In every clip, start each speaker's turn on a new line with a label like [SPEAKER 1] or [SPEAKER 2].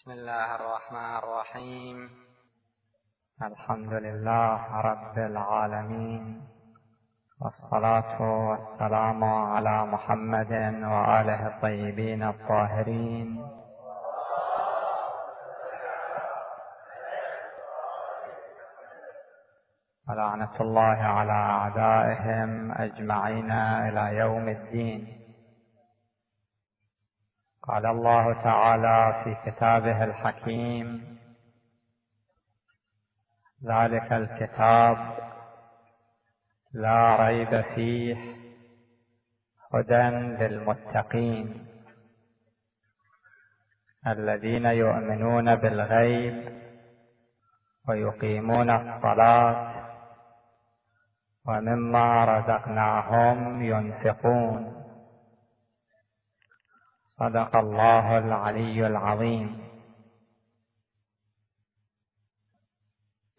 [SPEAKER 1] بسم الله الرحمن الرحيم.
[SPEAKER 2] الحمد لله رب العالمين والصلاة والسلام على محمد وآله الطيبين الطاهرين. ولعنة الله على أعدائهم أجمعين إلى يوم الدين. قال الله تعالى في كتابه الحكيم ذلك الكتاب لا ريب فيه هدى للمتقين الذين يؤمنون بالغيب ويقيمون الصلاة ومما رزقناهم ينفقون. صدق الله العلي العظيم.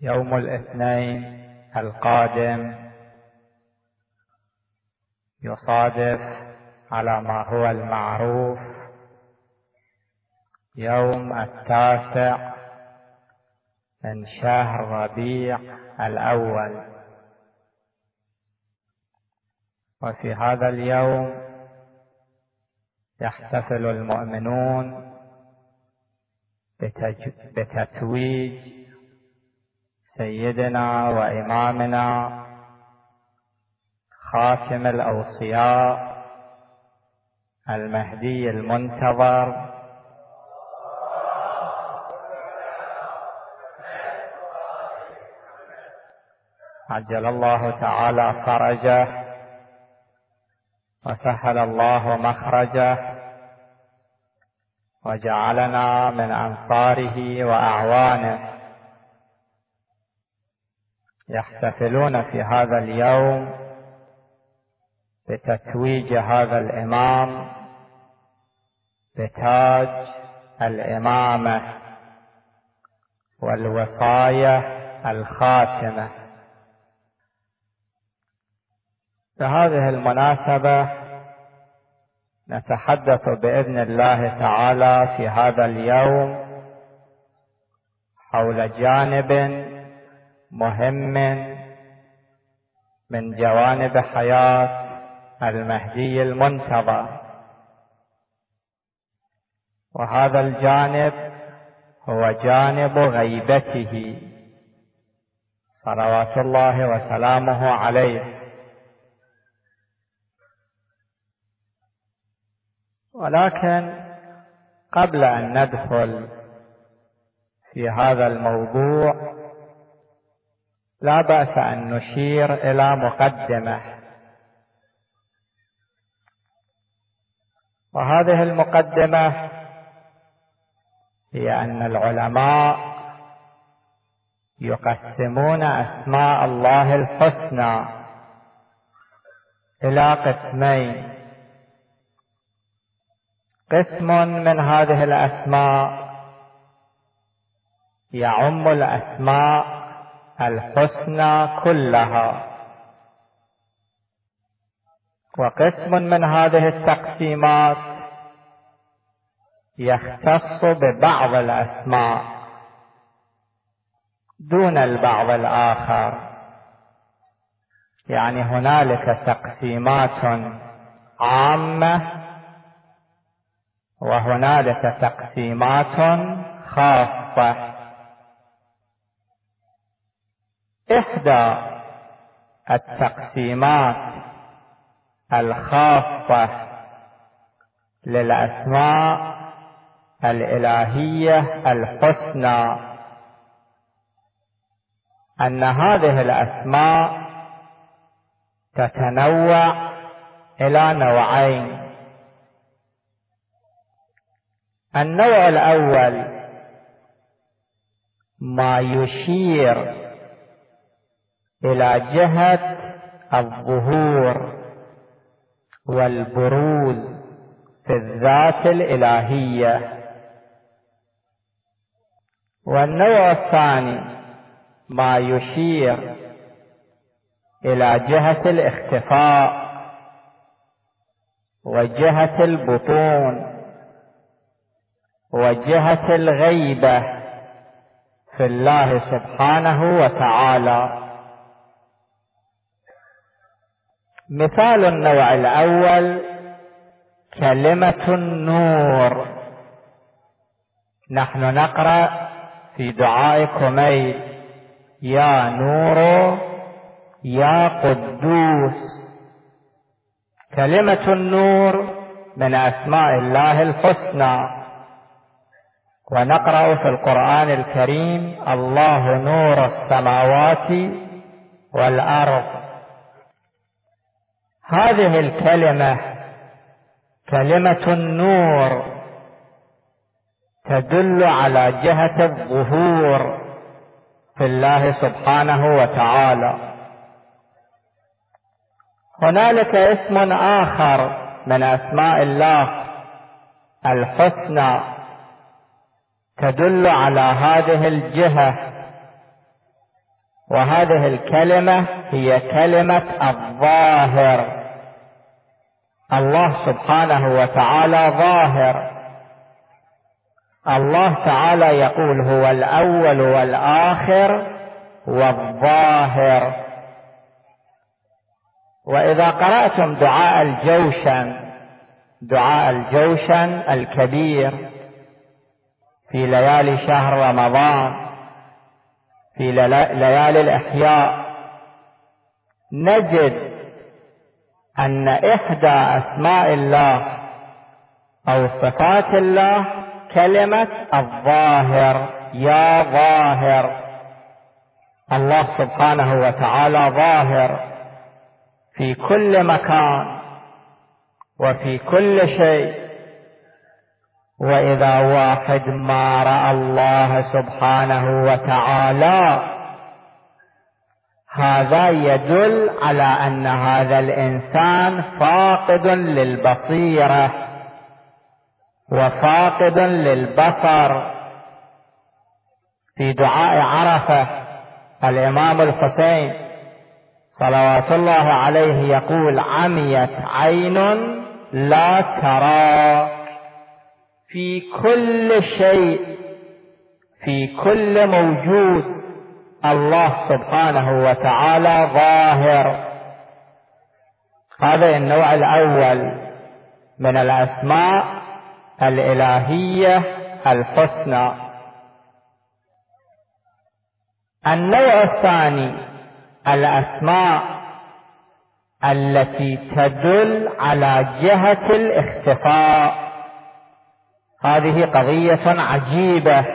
[SPEAKER 2] يوم الاثنين القادم يصادف على ما هو المعروف. يوم التاسع من شهر ربيع الأول. وفي هذا اليوم يحتفل المؤمنون بتتويج سيدنا وإمامنا خاتم الأوصياء المهدي المنتظر. عجل الله تعالى فرجه. وسهل الله مخرجه وجعلنا من أنصاره وأعوانه. يحتفلون في هذا اليوم بتتويج هذا الإمام بتاج الإمامة والوصاية الخاتمه بهذه المناسبة نتحدث بإذن الله تعالى في هذا اليوم حول جانب مهم من جوانب حياة المهدي المنتظر. وهذا الجانب هو جانب غيبته. صلوات الله وسلامه عليه. ولكن قبل أن ندخل في هذا الموضوع لا بأس أن نشير إلى مقدمة. وهذه المقدمة هي أن العلماء يقسمون أسماء الله الحسنى إلى قسمين. قسم من هذه الأسماء. يعم الأسماء الحسنى كلها. وقسم من هذه التقسيمات يختص ببعض الأسماء دون البعض الآخر. يعني هنالك تقسيمات عامة وهنالك تقسيمات خاصة. إحدى التقسيمات الخاصة للأسماء الإلهية الحسنى أن هذه الأسماء تتنوع إلى نوعين. النوع الأول ما يشير إلى جهة الظهور والبروز في الذات الإلهية. والنوع الثاني ما يشير إلى جهة الاختفاء وجهة البطون. وجهة الغيبة في الله سبحانه وتعالى. مثال النوع الأول كلمة النور. نحن نقرأ في دعاء كميل يا نور يا قدوس. كلمة النور من أسماء الله الحسنى. ونقرأ في القرآن الكريم الله نور السماوات والأرض. هذه الكلمة كلمة النور تدل على جهة الظهور في الله سبحانه وتعالى. هنالك اسم آخر من أسماء الله الحسنى. تدل على هذه الجهة. وهذه الكلمة هي كلمة الظاهر. الله سبحانه وتعالى ظاهر. الله تعالى يقول هو الأول والآخر والظاهر. وإذا قرأتم دعاء الجوشن دعاء الجوشن الكبير في ليالي شهر رمضان في ليالي الإحياء. نجد أن إحدى أسماء الله أو صفات الله كلمة الظاهر يا ظاهر. الله سبحانه وتعالى ظاهر في كل مكان وفي كل شيء. وإذا واحد ما رأى الله سبحانه وتعالى هذا يدل على أن هذا الإنسان فاقد للبصيرة وفاقد للبصر. في دعاء عرفة الإمام الحسين صلوات الله عليه يقول عميت عين لا ترى. في كل شيء في كل موجود الله سبحانه وتعالى ظاهر. هذا النوع الأول من الأسماء الإلهية الحسنى. النوع الثاني الأسماء التي تدل على جهة الاختفاء. هذه قضية عجيبة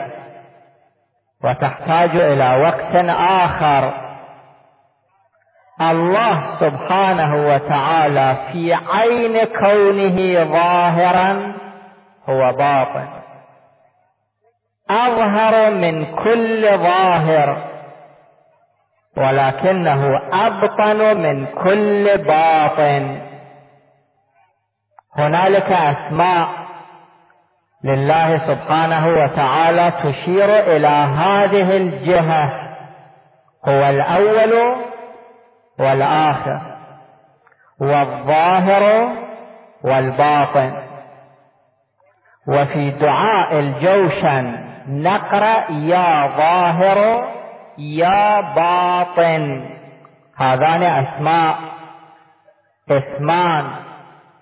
[SPEAKER 2] وتحتاج إلى وقت آخر. الله سبحانه وتعالى في عين كونه ظاهرا هو باطن. أظهر من كل ظاهر ولكنه أبطن من كل باطن. هنالك أسماء لله سبحانه وتعالى تشير إلى هذه الجهة هو الأول والآخر والظاهر والباطن. وفي دعاء الجوشن نقرأ يا ظاهر يا باطن. هذان أسماء اسمان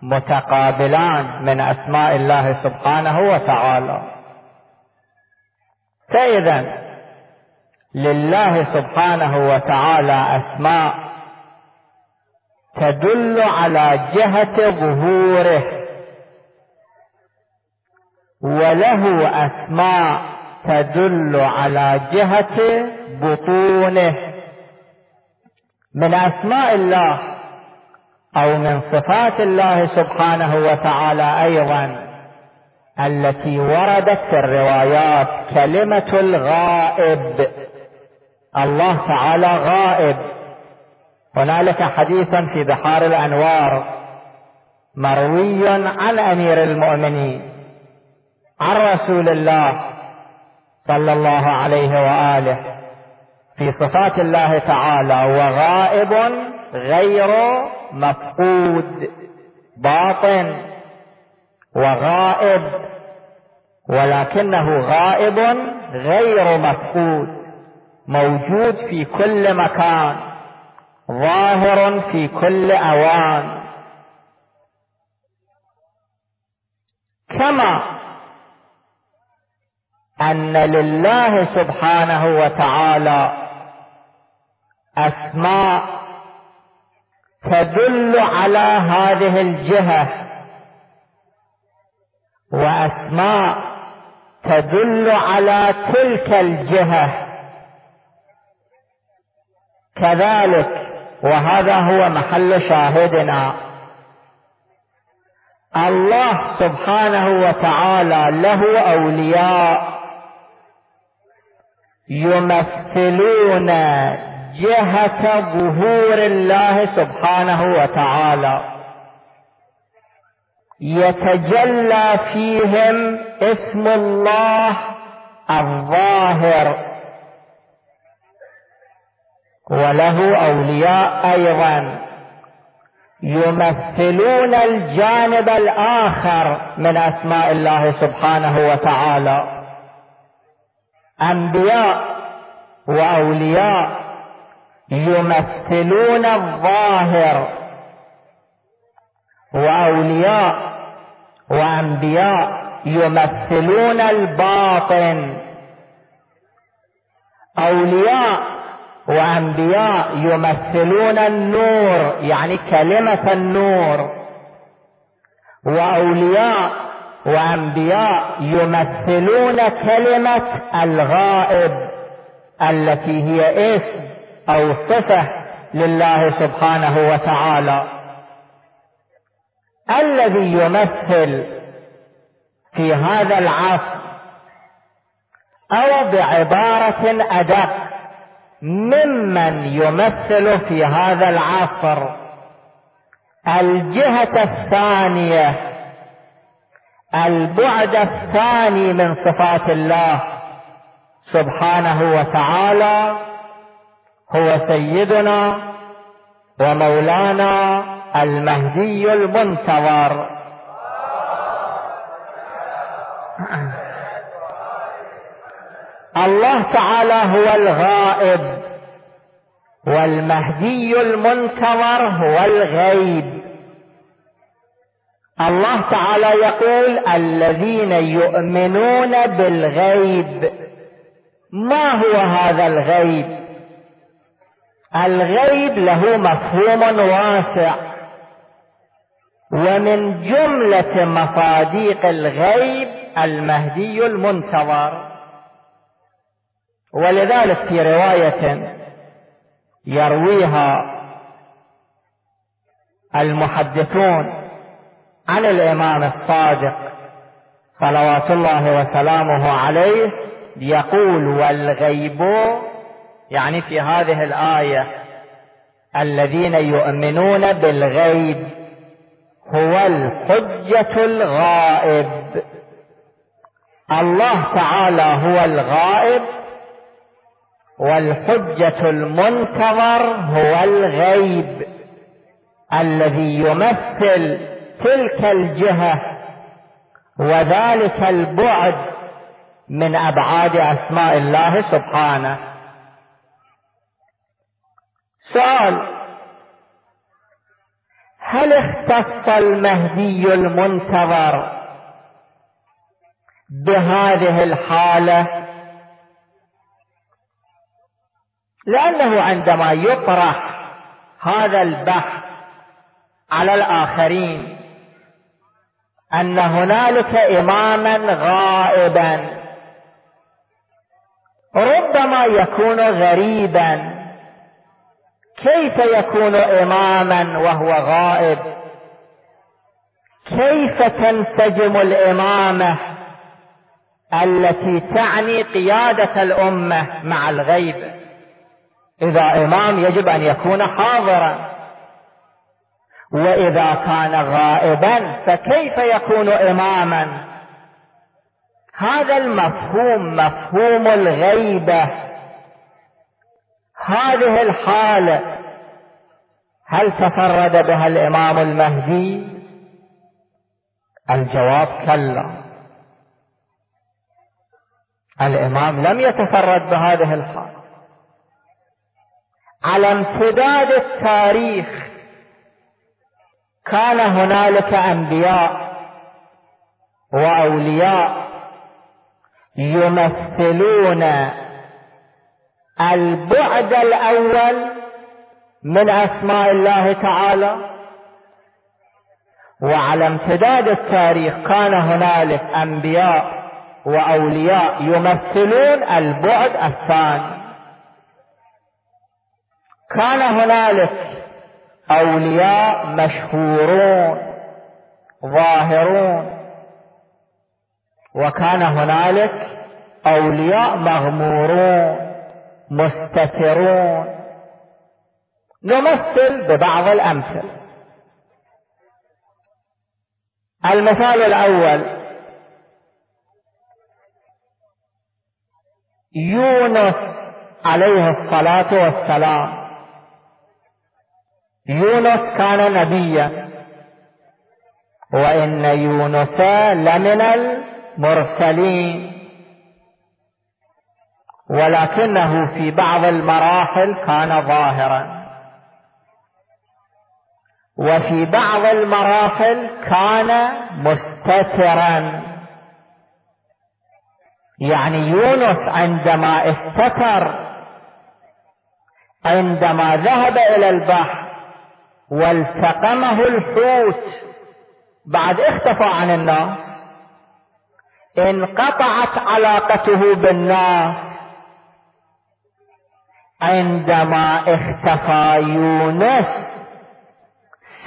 [SPEAKER 2] متقابلان من أسماء الله سبحانه وتعالى. فإذا لله سبحانه وتعالى أسماء تدل على جهة ظهوره وله أسماء تدل على جهة بطونه. من أسماء الله أو من صفات الله سبحانه وتعالى أيضا التي وردت في الروايات كلمة الغائب. الله تعالى غائب. هنالك حديثا في بحار الأنوار مروي عن أمير المؤمنين عن رسول الله صلى الله عليه وآله في صفات الله تعالى وغائب غير مفقود باطن وغائب ولكنه غائب غير مفقود موجود في كل مكان ظاهر في كل أوان. كما أن لله سبحانه وتعالى أسماء تدل على هذه الجهة. وأسماء تدل على تلك الجهة. كذلك وهذا هو محل شاهدنا. الله سبحانه وتعالى له أولياء يمثلون جهة ظهور الله سبحانه وتعالى. يتجلى فيهم اسم الله الظاهر. وله أولياء أيضا. يمثلون الجانب الآخر من أسماء الله سبحانه وتعالى. أنبياء وأولياء يمثلون الظاهر وأولياء وأنبياء يمثلون الباطن. أولياء وأنبياء يمثلون النور يعني كلمة النور. وأولياء وأنبياء يمثلون كلمة الغائب التي هي اسم أو صفه لله سبحانه وتعالى. الذي يمثل في هذا العصر أو بعبارة أدق ممن يمثل في هذا العصر الجهة الثانية البعد الثاني من صفات الله سبحانه وتعالى هو سيدنا ومولانا المهدي المنتظر. الله تعالى هو الغائب والمهدي المنتظر هو الغيب. الله تعالى يقول الذين يؤمنون بالغيب. ما هو هذا الغيب؟ الغيب له مفهوم واسع. ومن جملة مصاديق الغيب المهدي المنتظر. ولذلك في رواية يرويها المحدثون عن الإمام الصادق صلوات الله وسلامه عليه يقول والغيب يعني في هذه الآية الذين يؤمنون بالغيب هو الحجة الغائب. الله تعالى هو الغائب والحجة المنتظر هو الغيب الذي يمثل تلك الجهة وذلك البعد من أبعاد أسماء الله سبحانه. سؤال. هل اختص المهدي المنتظر بهذه الحالة؟ لأنه عندما يطرح هذا البحث على الآخرين أن هنالك إماما غائبا ربما يكون غريبا كيف يكون إماما وهو غائب؟ كيف تنسجم الإمامة التي تعني قيادة الأمة مع الغيب؟ إذا إمام يجب أن يكون حاضرا. وإذا كان غائبا فكيف يكون إماما؟ هذا المفهوم مفهوم الغيبة. هذه الحالة هل تفرد بها الإمام المهدي؟ الجواب كلا.
[SPEAKER 3] الإمام لم يتفرد بهذه الحال على امتداد التاريخ كان هنالك أنبياء وأولياء يمثلون البعد الأول من أسماء الله تعالى. وعلى امتداد التاريخ كان هنالك أنبياء وأولياء يمثلون البعد الثاني. كان هنالك أولياء مشهورون ظاهرون. وكان هنالك أولياء مغمورون. مستترون. نمثل ببعض الأمثلة. المثال الأول. يونس عليه الصلاة والسلام. يونس كان نبيا. وإن يونس لمن المرسلين. ولكنه في بعض المراحل كان ظاهرا. وفي بعض المراحل كان مستترا. يعني يونس عندما استتر عندما ذهب إلى البحر والتقمه الحوت بعد اختفى عن الناس انقطعت علاقته بالناس. عندما اختفى يونس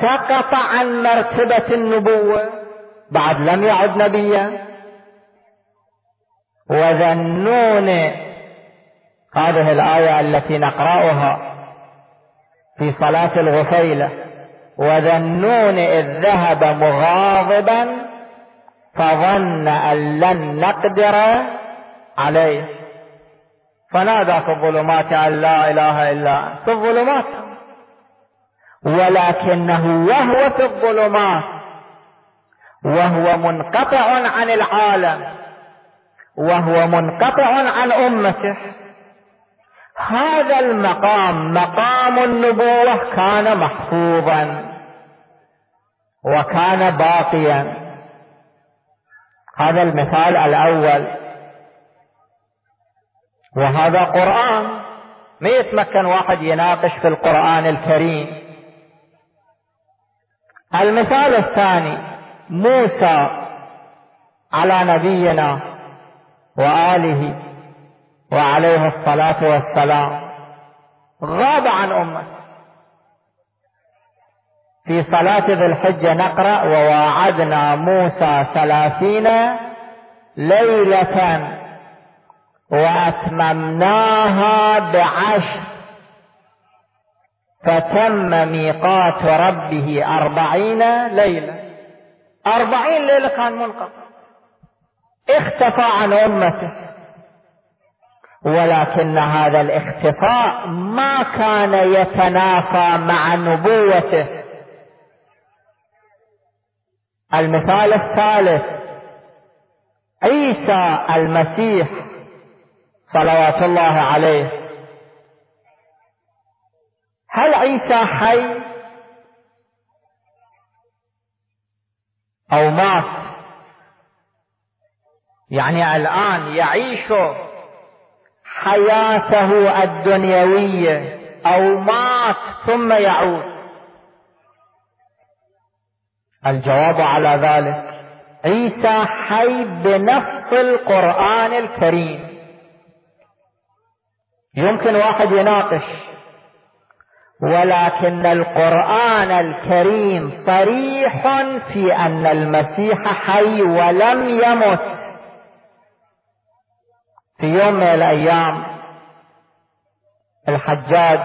[SPEAKER 3] سقط عن مرتبة النبوة بعد لم يعد نبيا. وذنون هذه الآية التي نقرأها في صلاة الغفيلة. وذنون إذ ذهب مغاضبا فظن أن لن نقدر عليه. فنادى في الظلمات أن لا إله إلا في الظلمات. ولكنه وهو في الظلمات وهو منقطع عن العالم وهو منقطع عن أمته. هذا المقام مقام النبوة كان محفوظا وكان باقيا. هذا المثال الأول. وهذا قرآن. ما يتمكن واحد يناقش في القرآن الكريم. المثال الثاني موسى على نبينا وآله وعليه الصلاة والسلام. غاب عن أمته في صلاة ذي الحجة نقرأ وواعدنا موسى ثلاثين ليلة وأتممناها بعشر. فتم ميقات ربه أربعين ليلة. أربعين ليلة كان منقطع اختفى عن أمته. ولكن هذا الاختفاء ما كان يتنافى مع نبوته. المثال الثالث عيسى المسيح صلوات الله عليه. هل عيسى حي أو مات؟ يعني الآن يعيش حياته الدنيوية أو مات ثم يعود؟ الجواب على ذلك عيسى حي بنص القرآن الكريم. يمكن واحد يناقش. ولكن القرآن الكريم صريح في أن المسيح حي ولم يمت. في يوم من الأيام الحجاج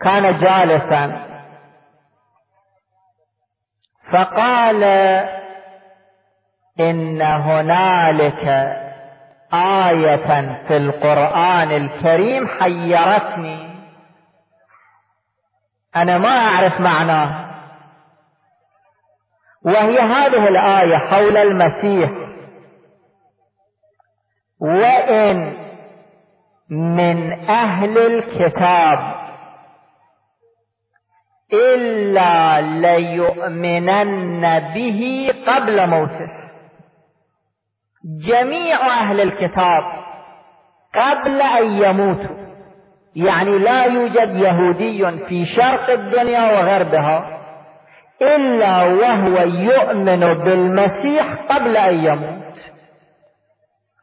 [SPEAKER 3] كان جالسا. فقال إن هنالك آية في القرآن الكريم حيرتني. أنا ما أعرف معناه وهي هذه الآية حول المسيح. وإن من أهل الكتاب إلا ليؤمنن به قبل موته. جميع أهل الكتاب قبل أن يموتوا. يعني لا يوجد يهودي في شرق الدنيا وغربها إلا وهو يؤمن بالمسيح قبل أن يموت.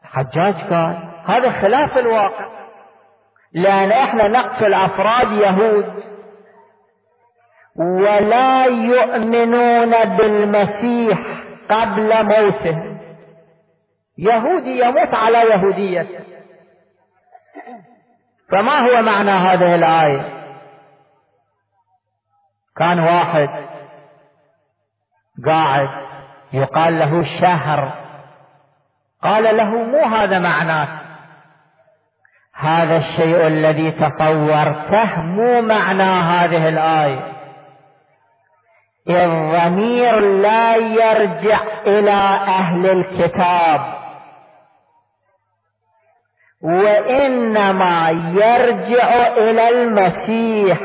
[SPEAKER 3] الحجاج قال هذا خلاف الواقع. لأن إحنا نقتل أفراد يهود ولا يؤمنون بالمسيح قبل موته. يهودي يموت على يهوديته فما هو معنى هذه الآية؟ كان واحد قاعد يقال له شهر. قال له مو هذا معناه. هذا الشيء الذي تصورته مو معنى هذه الآية. الضمير لا يرجع إلى أهل الكتاب. وإنما يرجع إلى المسيح.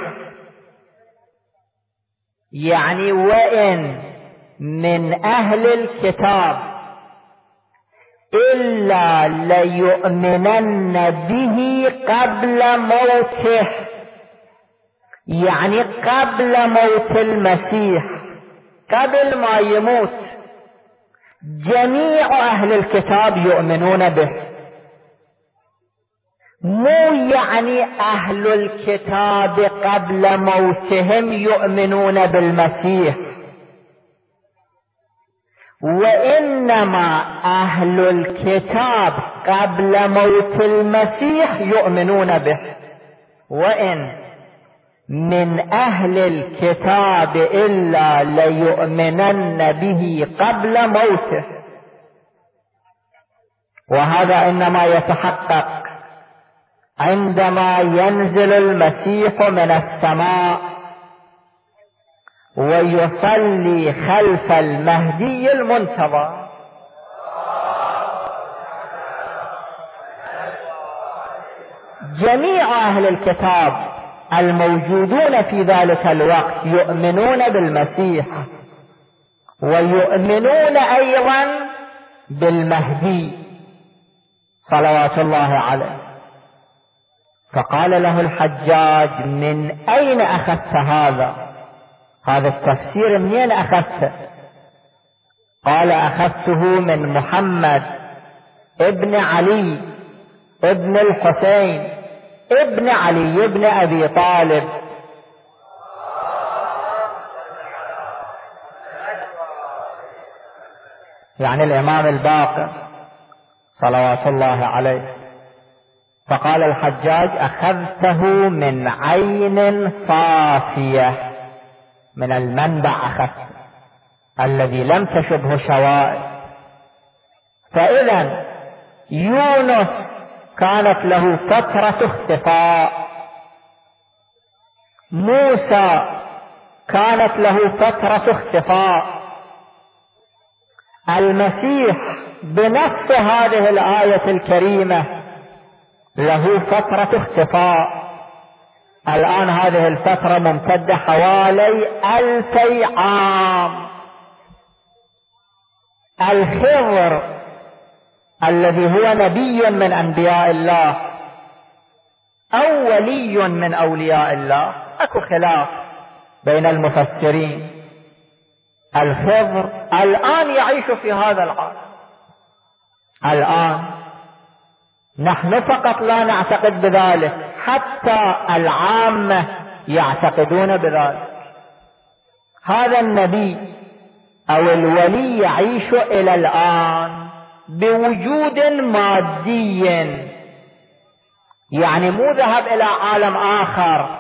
[SPEAKER 3] يعني وإن من أهل الكتاب إلا ليؤمنن به قبل موته. يعني قبل موت المسيح قبل ما يموت. جميع أهل الكتاب يؤمنون به. مو يعني أهل الكتاب قبل موتهم يؤمنون بالمسيح وإنما أهل الكتاب قبل موت المسيح يؤمنون به. وإن من أهل الكتاب إلا ليؤمنن به قبل موته. وهذا إنما يتحقق عندما ينزل المسيح من السماء ويصلي خلف المهدي المنتظر. جميع أهل الكتاب الموجودون في ذلك الوقت يؤمنون بالمسيح ويؤمنون أيضا بالمهدي صلوات الله عليه. فقال له الحجاج من أين أخذت هذا؟ هذا التفسير منين أخذته قال أخذته من محمد ابن علي ابن الحسين ابن علي ابن أبي طالب. يعني الإمام الباقر صلوات الله عليه. فقال الحجاج أخذته من عين صافية من المنبع أخذت الذي لم تشبه شوائب. فإذا يونس كانت له فترة اختفاء موسى كانت له فترة اختفاء المسيح بنفس هذه الآية الكريمة له فترة اختفاء. الآن هذه الفترة ممتدة حوالي ألفي عام. الخضر الذي هو نبي من أنبياء الله أو ولي من أولياء الله. أكو خلاف بين المفسرين. الخضر الآن يعيش في هذا العالم. الآن نحن فقط لا نعتقد بذلك حتى العامة يعتقدون بذلك. هذا النبي أو الولي يعيش إلى الآن بوجود مادي. يعني مو ذهب إلى عالم آخر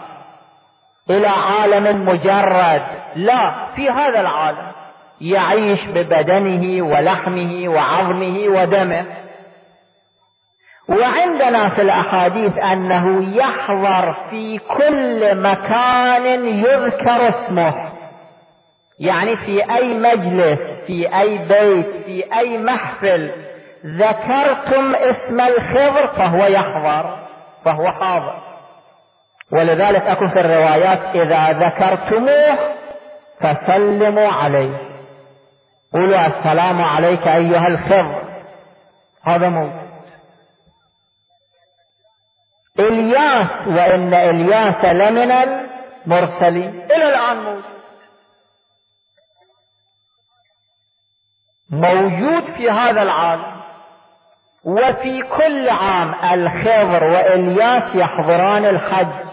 [SPEAKER 3] إلى عالم مجرد. لا في هذا العالم. يعيش ببدنه ولحمه وعظمه ودمه. وعندنا في الأحاديث أنه يحضر في كل مكان يذكر اسمه. يعني في أي مجلس في أي بيت في أي محفل ذكرتم اسم الخضر فهو يحضر فهو حاضر. ولذلك أكو في الروايات إذا ذكرتموه فسلموا عليه. قولوا السلام عليك أيها الخضر. هذا موجود إلياس وإن إلياس لمن المرسلين. إلى الآن موجود. موجود في هذا العالم. وفي كل عام الخضر وإلياس يحضران الحج.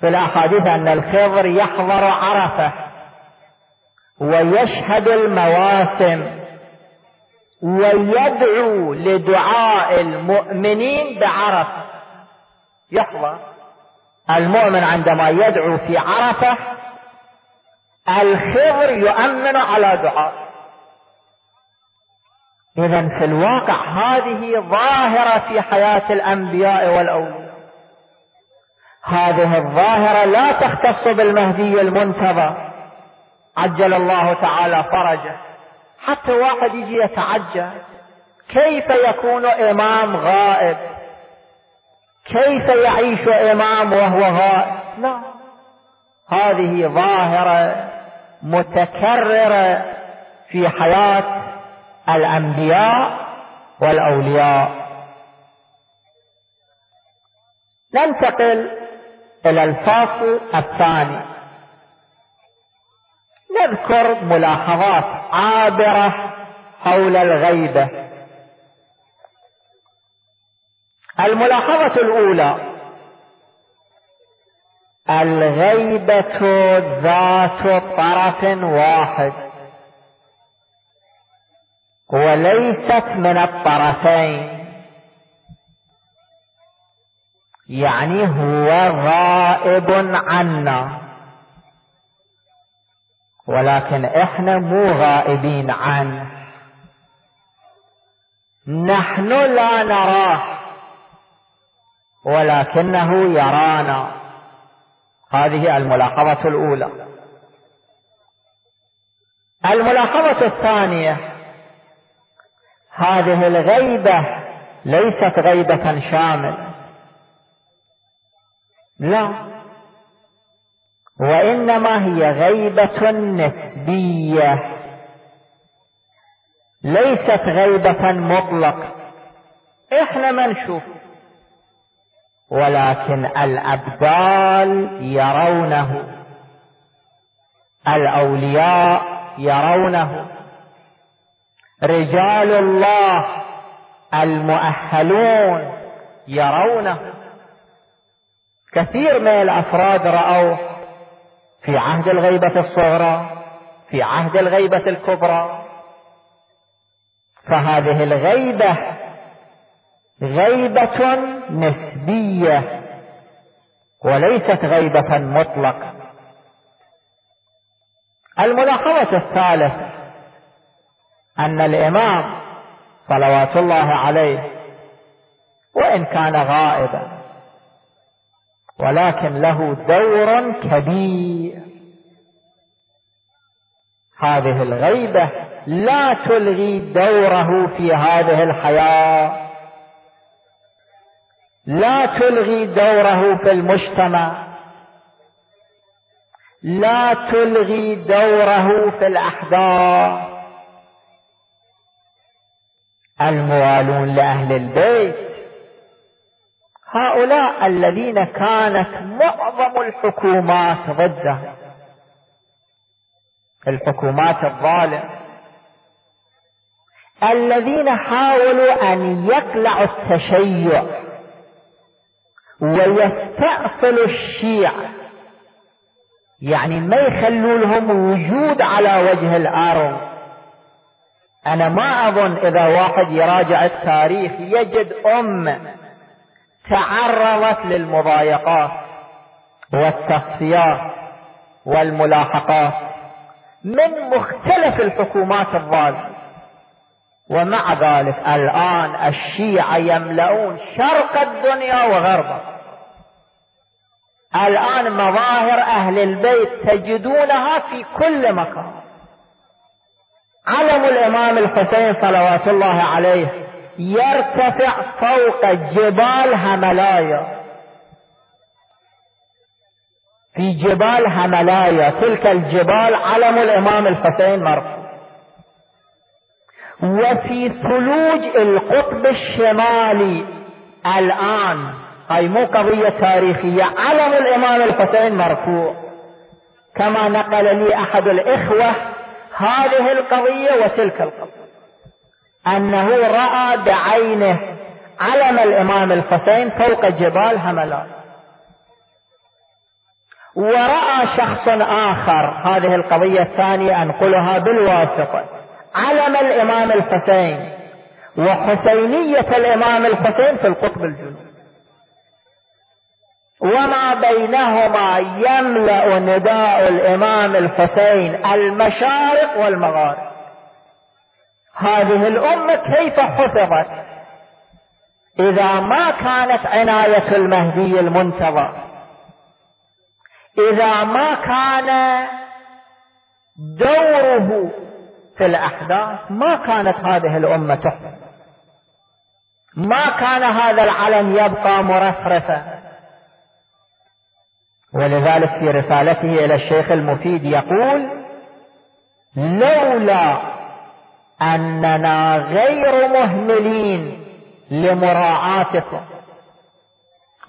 [SPEAKER 3] في الأحاديث أن الخضر يحضر عرفة ويشهد المواسم ويدعو لدعاء المؤمنين بعرفة. يحضر المؤمن عندما يدعو في عرفة الخضر يؤمن على دعائه اذا في الواقع هذه ظاهرة في حياة الأنبياء والاولياء هذه الظاهرة لا تختص بالمهدي المنتظر. عجل الله تعالى فرجه. حتى واحد يجي يتعجب كيف يكون إمام غائب؟ كيف يعيش إمام وهو غائب؟ لا. هذه ظاهرة متكررة في حياة الأنبياء والأولياء. ننتقل إلى الفاصل الثاني. نذكر ملاحظات عابرة حول الغيبة. الملاحظة الأولى. الغيبة ذات طرف واحد. وليست من الطرفين. يعني هو غائب عنا. ولكن إحنا مو غائبين عنه. نحن لا نراه. ولكنه يرانا. هذه الملاحظة الأولى. الملاحظة الثانية هذه الغيبة ليست غيبة شاملة. لا. وإنما هي غيبة نسبية. ليست غيبة مطلقة. إحنا ما نشوف. ولكن الأبدال يرونه. الأولياء يرونه. رجال الله المؤهلون يرونه. كثير من الأفراد راوا في عهد الغيبة الصغرى في عهد الغيبة الكبرى. فهذه الغيبة غيبة نسبية وليست غيبة مطلقة. الملاحظة الثالثه أن الإمام صلوات الله عليه وإن كان غائبا ولكن له دور كبير. هذه الغيبة لا تلغي دوره في هذه الحياة. لا تلغي دوره في المجتمع. لا تلغي دوره في الاحداث الموالون لأهل البيت. هؤلاء الذين كانت معظم الحكومات ضده. الحكومات الظالمة الذين حاولوا أن يقلعوا التشيع. ويستأصلوا الشيعة. يعني ما يخلوا لهم وجود على وجه الأرض. أنا ما أظن إذا واحد يراجع التاريخ يجد أمة تعرضت للمضايقات والتصفيات والملاحقات من مختلف الحكومات الظالمة ومع ذلك الآن الشيعة يملؤون شرق الدنيا وغربها. الآن مظاهر أهل البيت تجدونها في كل مكان. علم الإمام الحسين صلوات الله عليه يرتفع فوق جبال هملايا في جبال هملايا تلك الجبال علم الإمام الحسين مرفوع. وفي ثلوج القطب الشمالي الآن هاي مو قضية تاريخية. علم الإمام الحسين مرفوع. كما نقل لي أحد الإخوة هذه القضية وتلك القضية. أنه رأى بعينه علم الإمام الحسين فوق جبال هملان ورأى شخص آخر هذه القضية الثانية أنقلها بالواسطة. علم الإمام الحسين وحسينية الإمام الحسين في القطب الجنوبي. وما بينهما يملأ نداء الإمام الحسين المشارق والمغارب. هذه الأمة كيف حفظت؟ إذا ما كانت عناية المهدي المنتظر إذا ما كان دوره في الأحداث ما كانت هذه الأمة تحفظ. ما كان هذا العلم يبقى مرفرفا. ولذلك في رسالته إلى الشيخ المفيد يقول لولا أننا غير مهملين لمراعاتكم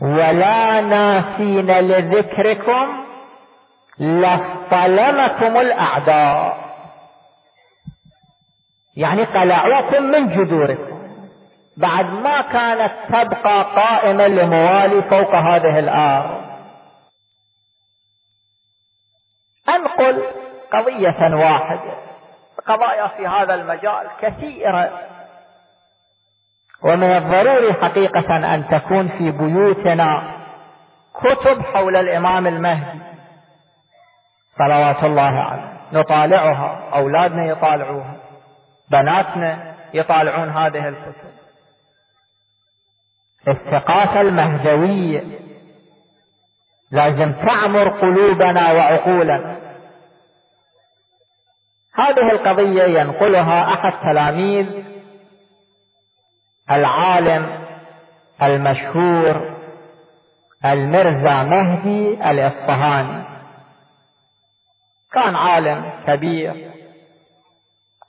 [SPEAKER 3] ولا ناسين لذكركم لاصطلمكم الأعداء. يعني قلعوكم من جذوركم. بعد ما كانت تبقى قائمة لموالي فوق هذه الأرض. أنقل قضية واحدة؟ قضايا في هذا المجال كثيرة. ومن الضروري حقيقة أن تكون في بيوتنا كتب حول الإمام المهدي. صلوات الله عليه. نطالعها أولادنا يطالعوها بناتنا يطالعون هذه الكتب. الثقافة المهدوية لازم تعمر قلوبنا وعقولنا. هذه القضية ينقلها أحد تلاميذ العالم المشهور المرزا مهدي الإصفهاني. كان عالم كبير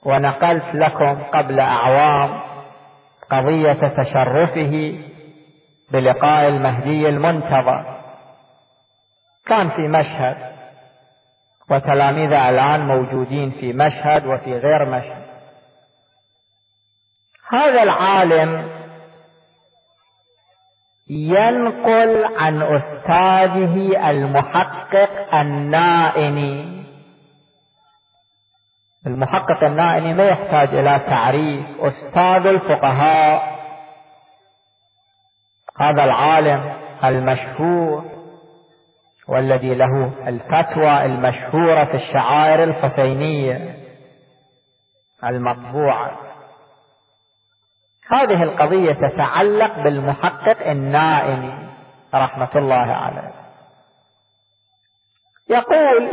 [SPEAKER 3] ونقلت لكم قبل أعوام قضية تشرفه بلقاء المهدي المنتظر. كان في مشهد وتلاميذه الآن موجودين في مشهد وفي غير مشهد. هذا العالم ينقل عن أستاذه المحقق النائني. المحقق النائني ما يحتاج إلى تعريف أستاذ الفقهاء. هذا العالم المشهور. والذي له الفتوى المشهورة في الشعائر الحسينية المطبوعة. هذه القضية تتعلق بالمحقق النائمي رحمة الله عليه. يقول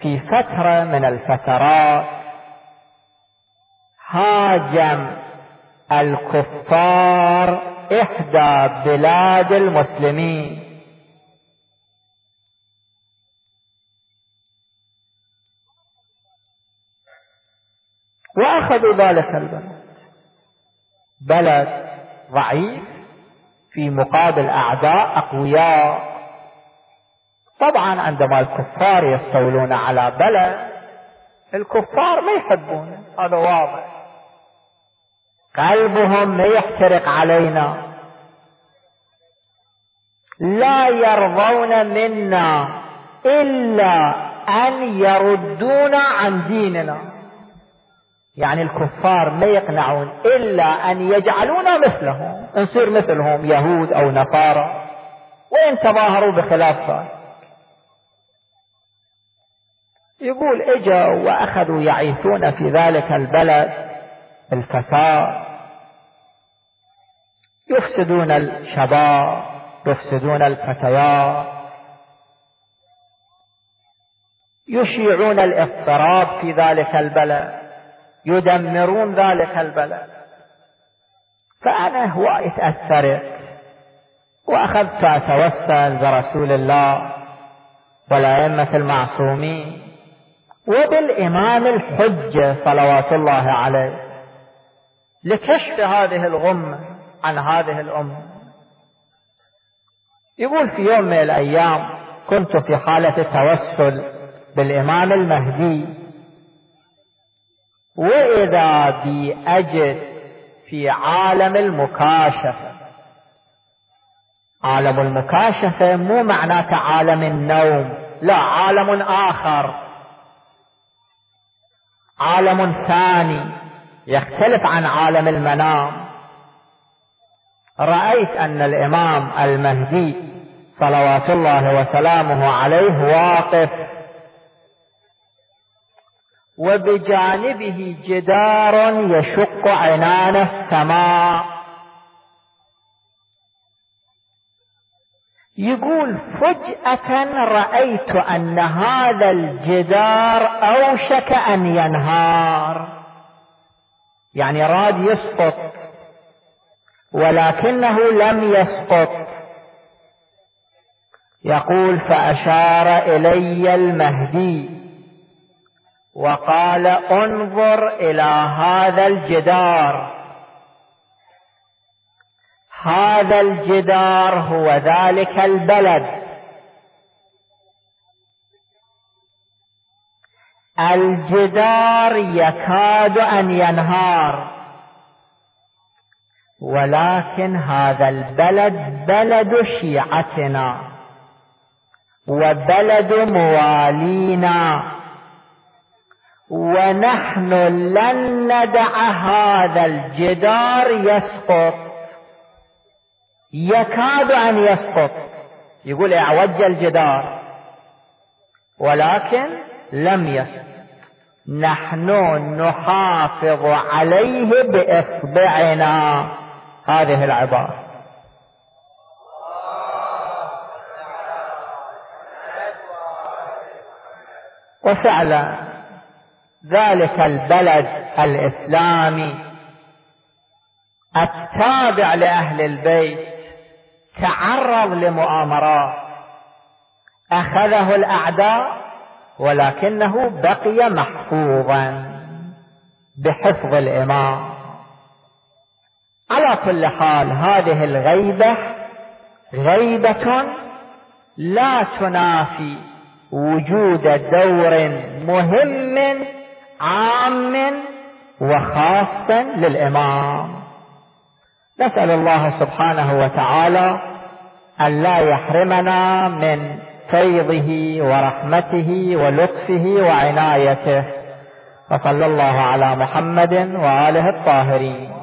[SPEAKER 3] في فترة من الفترات هاجم الكفار إحدى بلاد المسلمين وأخذوا ذلك البلد بلد ضعيف في مقابل أعداء أقوياء. طبعا عندما الكفار يستولون على بلد الكفار ما يحبون. هذا واضح. قلبهم ما يحترق علينا. لا يرضون منا إلا أن يردونا عن ديننا. يعني الكفار ما يقنعون إلا أن يجعلونا مثلهم نصير مثلهم يهود أو نصارى وإن تظاهروا بخلاف ذلك يقول اجوا وأخذوا يعيثون في ذلك البلد الفساد يفسدون الشباب يفسدون الفتيات يشيعون الاضطراب في ذلك البلد. يدمرون ذلك البلد. فأنا هواي تأثرت وأخذت أتوسل برسول الله والأئمة المعصومين وبالإمام الحجة صلوات الله عليه لكشف هذه الغمة عن هذه الأمة. يقول في يوم من الأيام كنت في حالة توسل بالإمام المهدي وإذا بي أجد في عالم المكاشفة. عالم المكاشفة مو معناته عالم النوم لا عالم آخر. عالم ثاني يختلف عن عالم المنام. رأيت أن الإمام المهدي صلوات الله وسلامه عليه واقف وبجانبه جدار يشق عنان السماء يقول فجأة رأيت أن هذا الجدار أوشك أن ينهار. يعني راد يسقط ولكنه لم يسقط. يقول فأشار إلي المهدي. وقال انظر إلى هذا الجدار. هذا الجدار هو ذلك البلد. الجدار يكاد أن ينهار. ولكن هذا البلد بلد شيعتنا. وبلد موالينا. ونحن لن ندع هذا الجدار يسقط. يكاد أن يسقط. يقول أعوج الجدار. ولكن لم يسقط. نحن نحافظ عليه بإصبعنا. هذه العبارة. وفعلا ذلك البلد الإسلامي التابع لأهل البيت تعرض لمؤامرات. أخذه الأعداء ولكنه بقي محفوظا بحفظ الإمام. على كل حال هذه الغيبة غيبة لا تنافي وجود دور مهم عام وخاص للإمام. نسأل الله سبحانه وتعالى أن لا يحرمنا من فيضه ورحمته ولطفه وعنايته. وصلى الله على محمد وآله الطاهرين.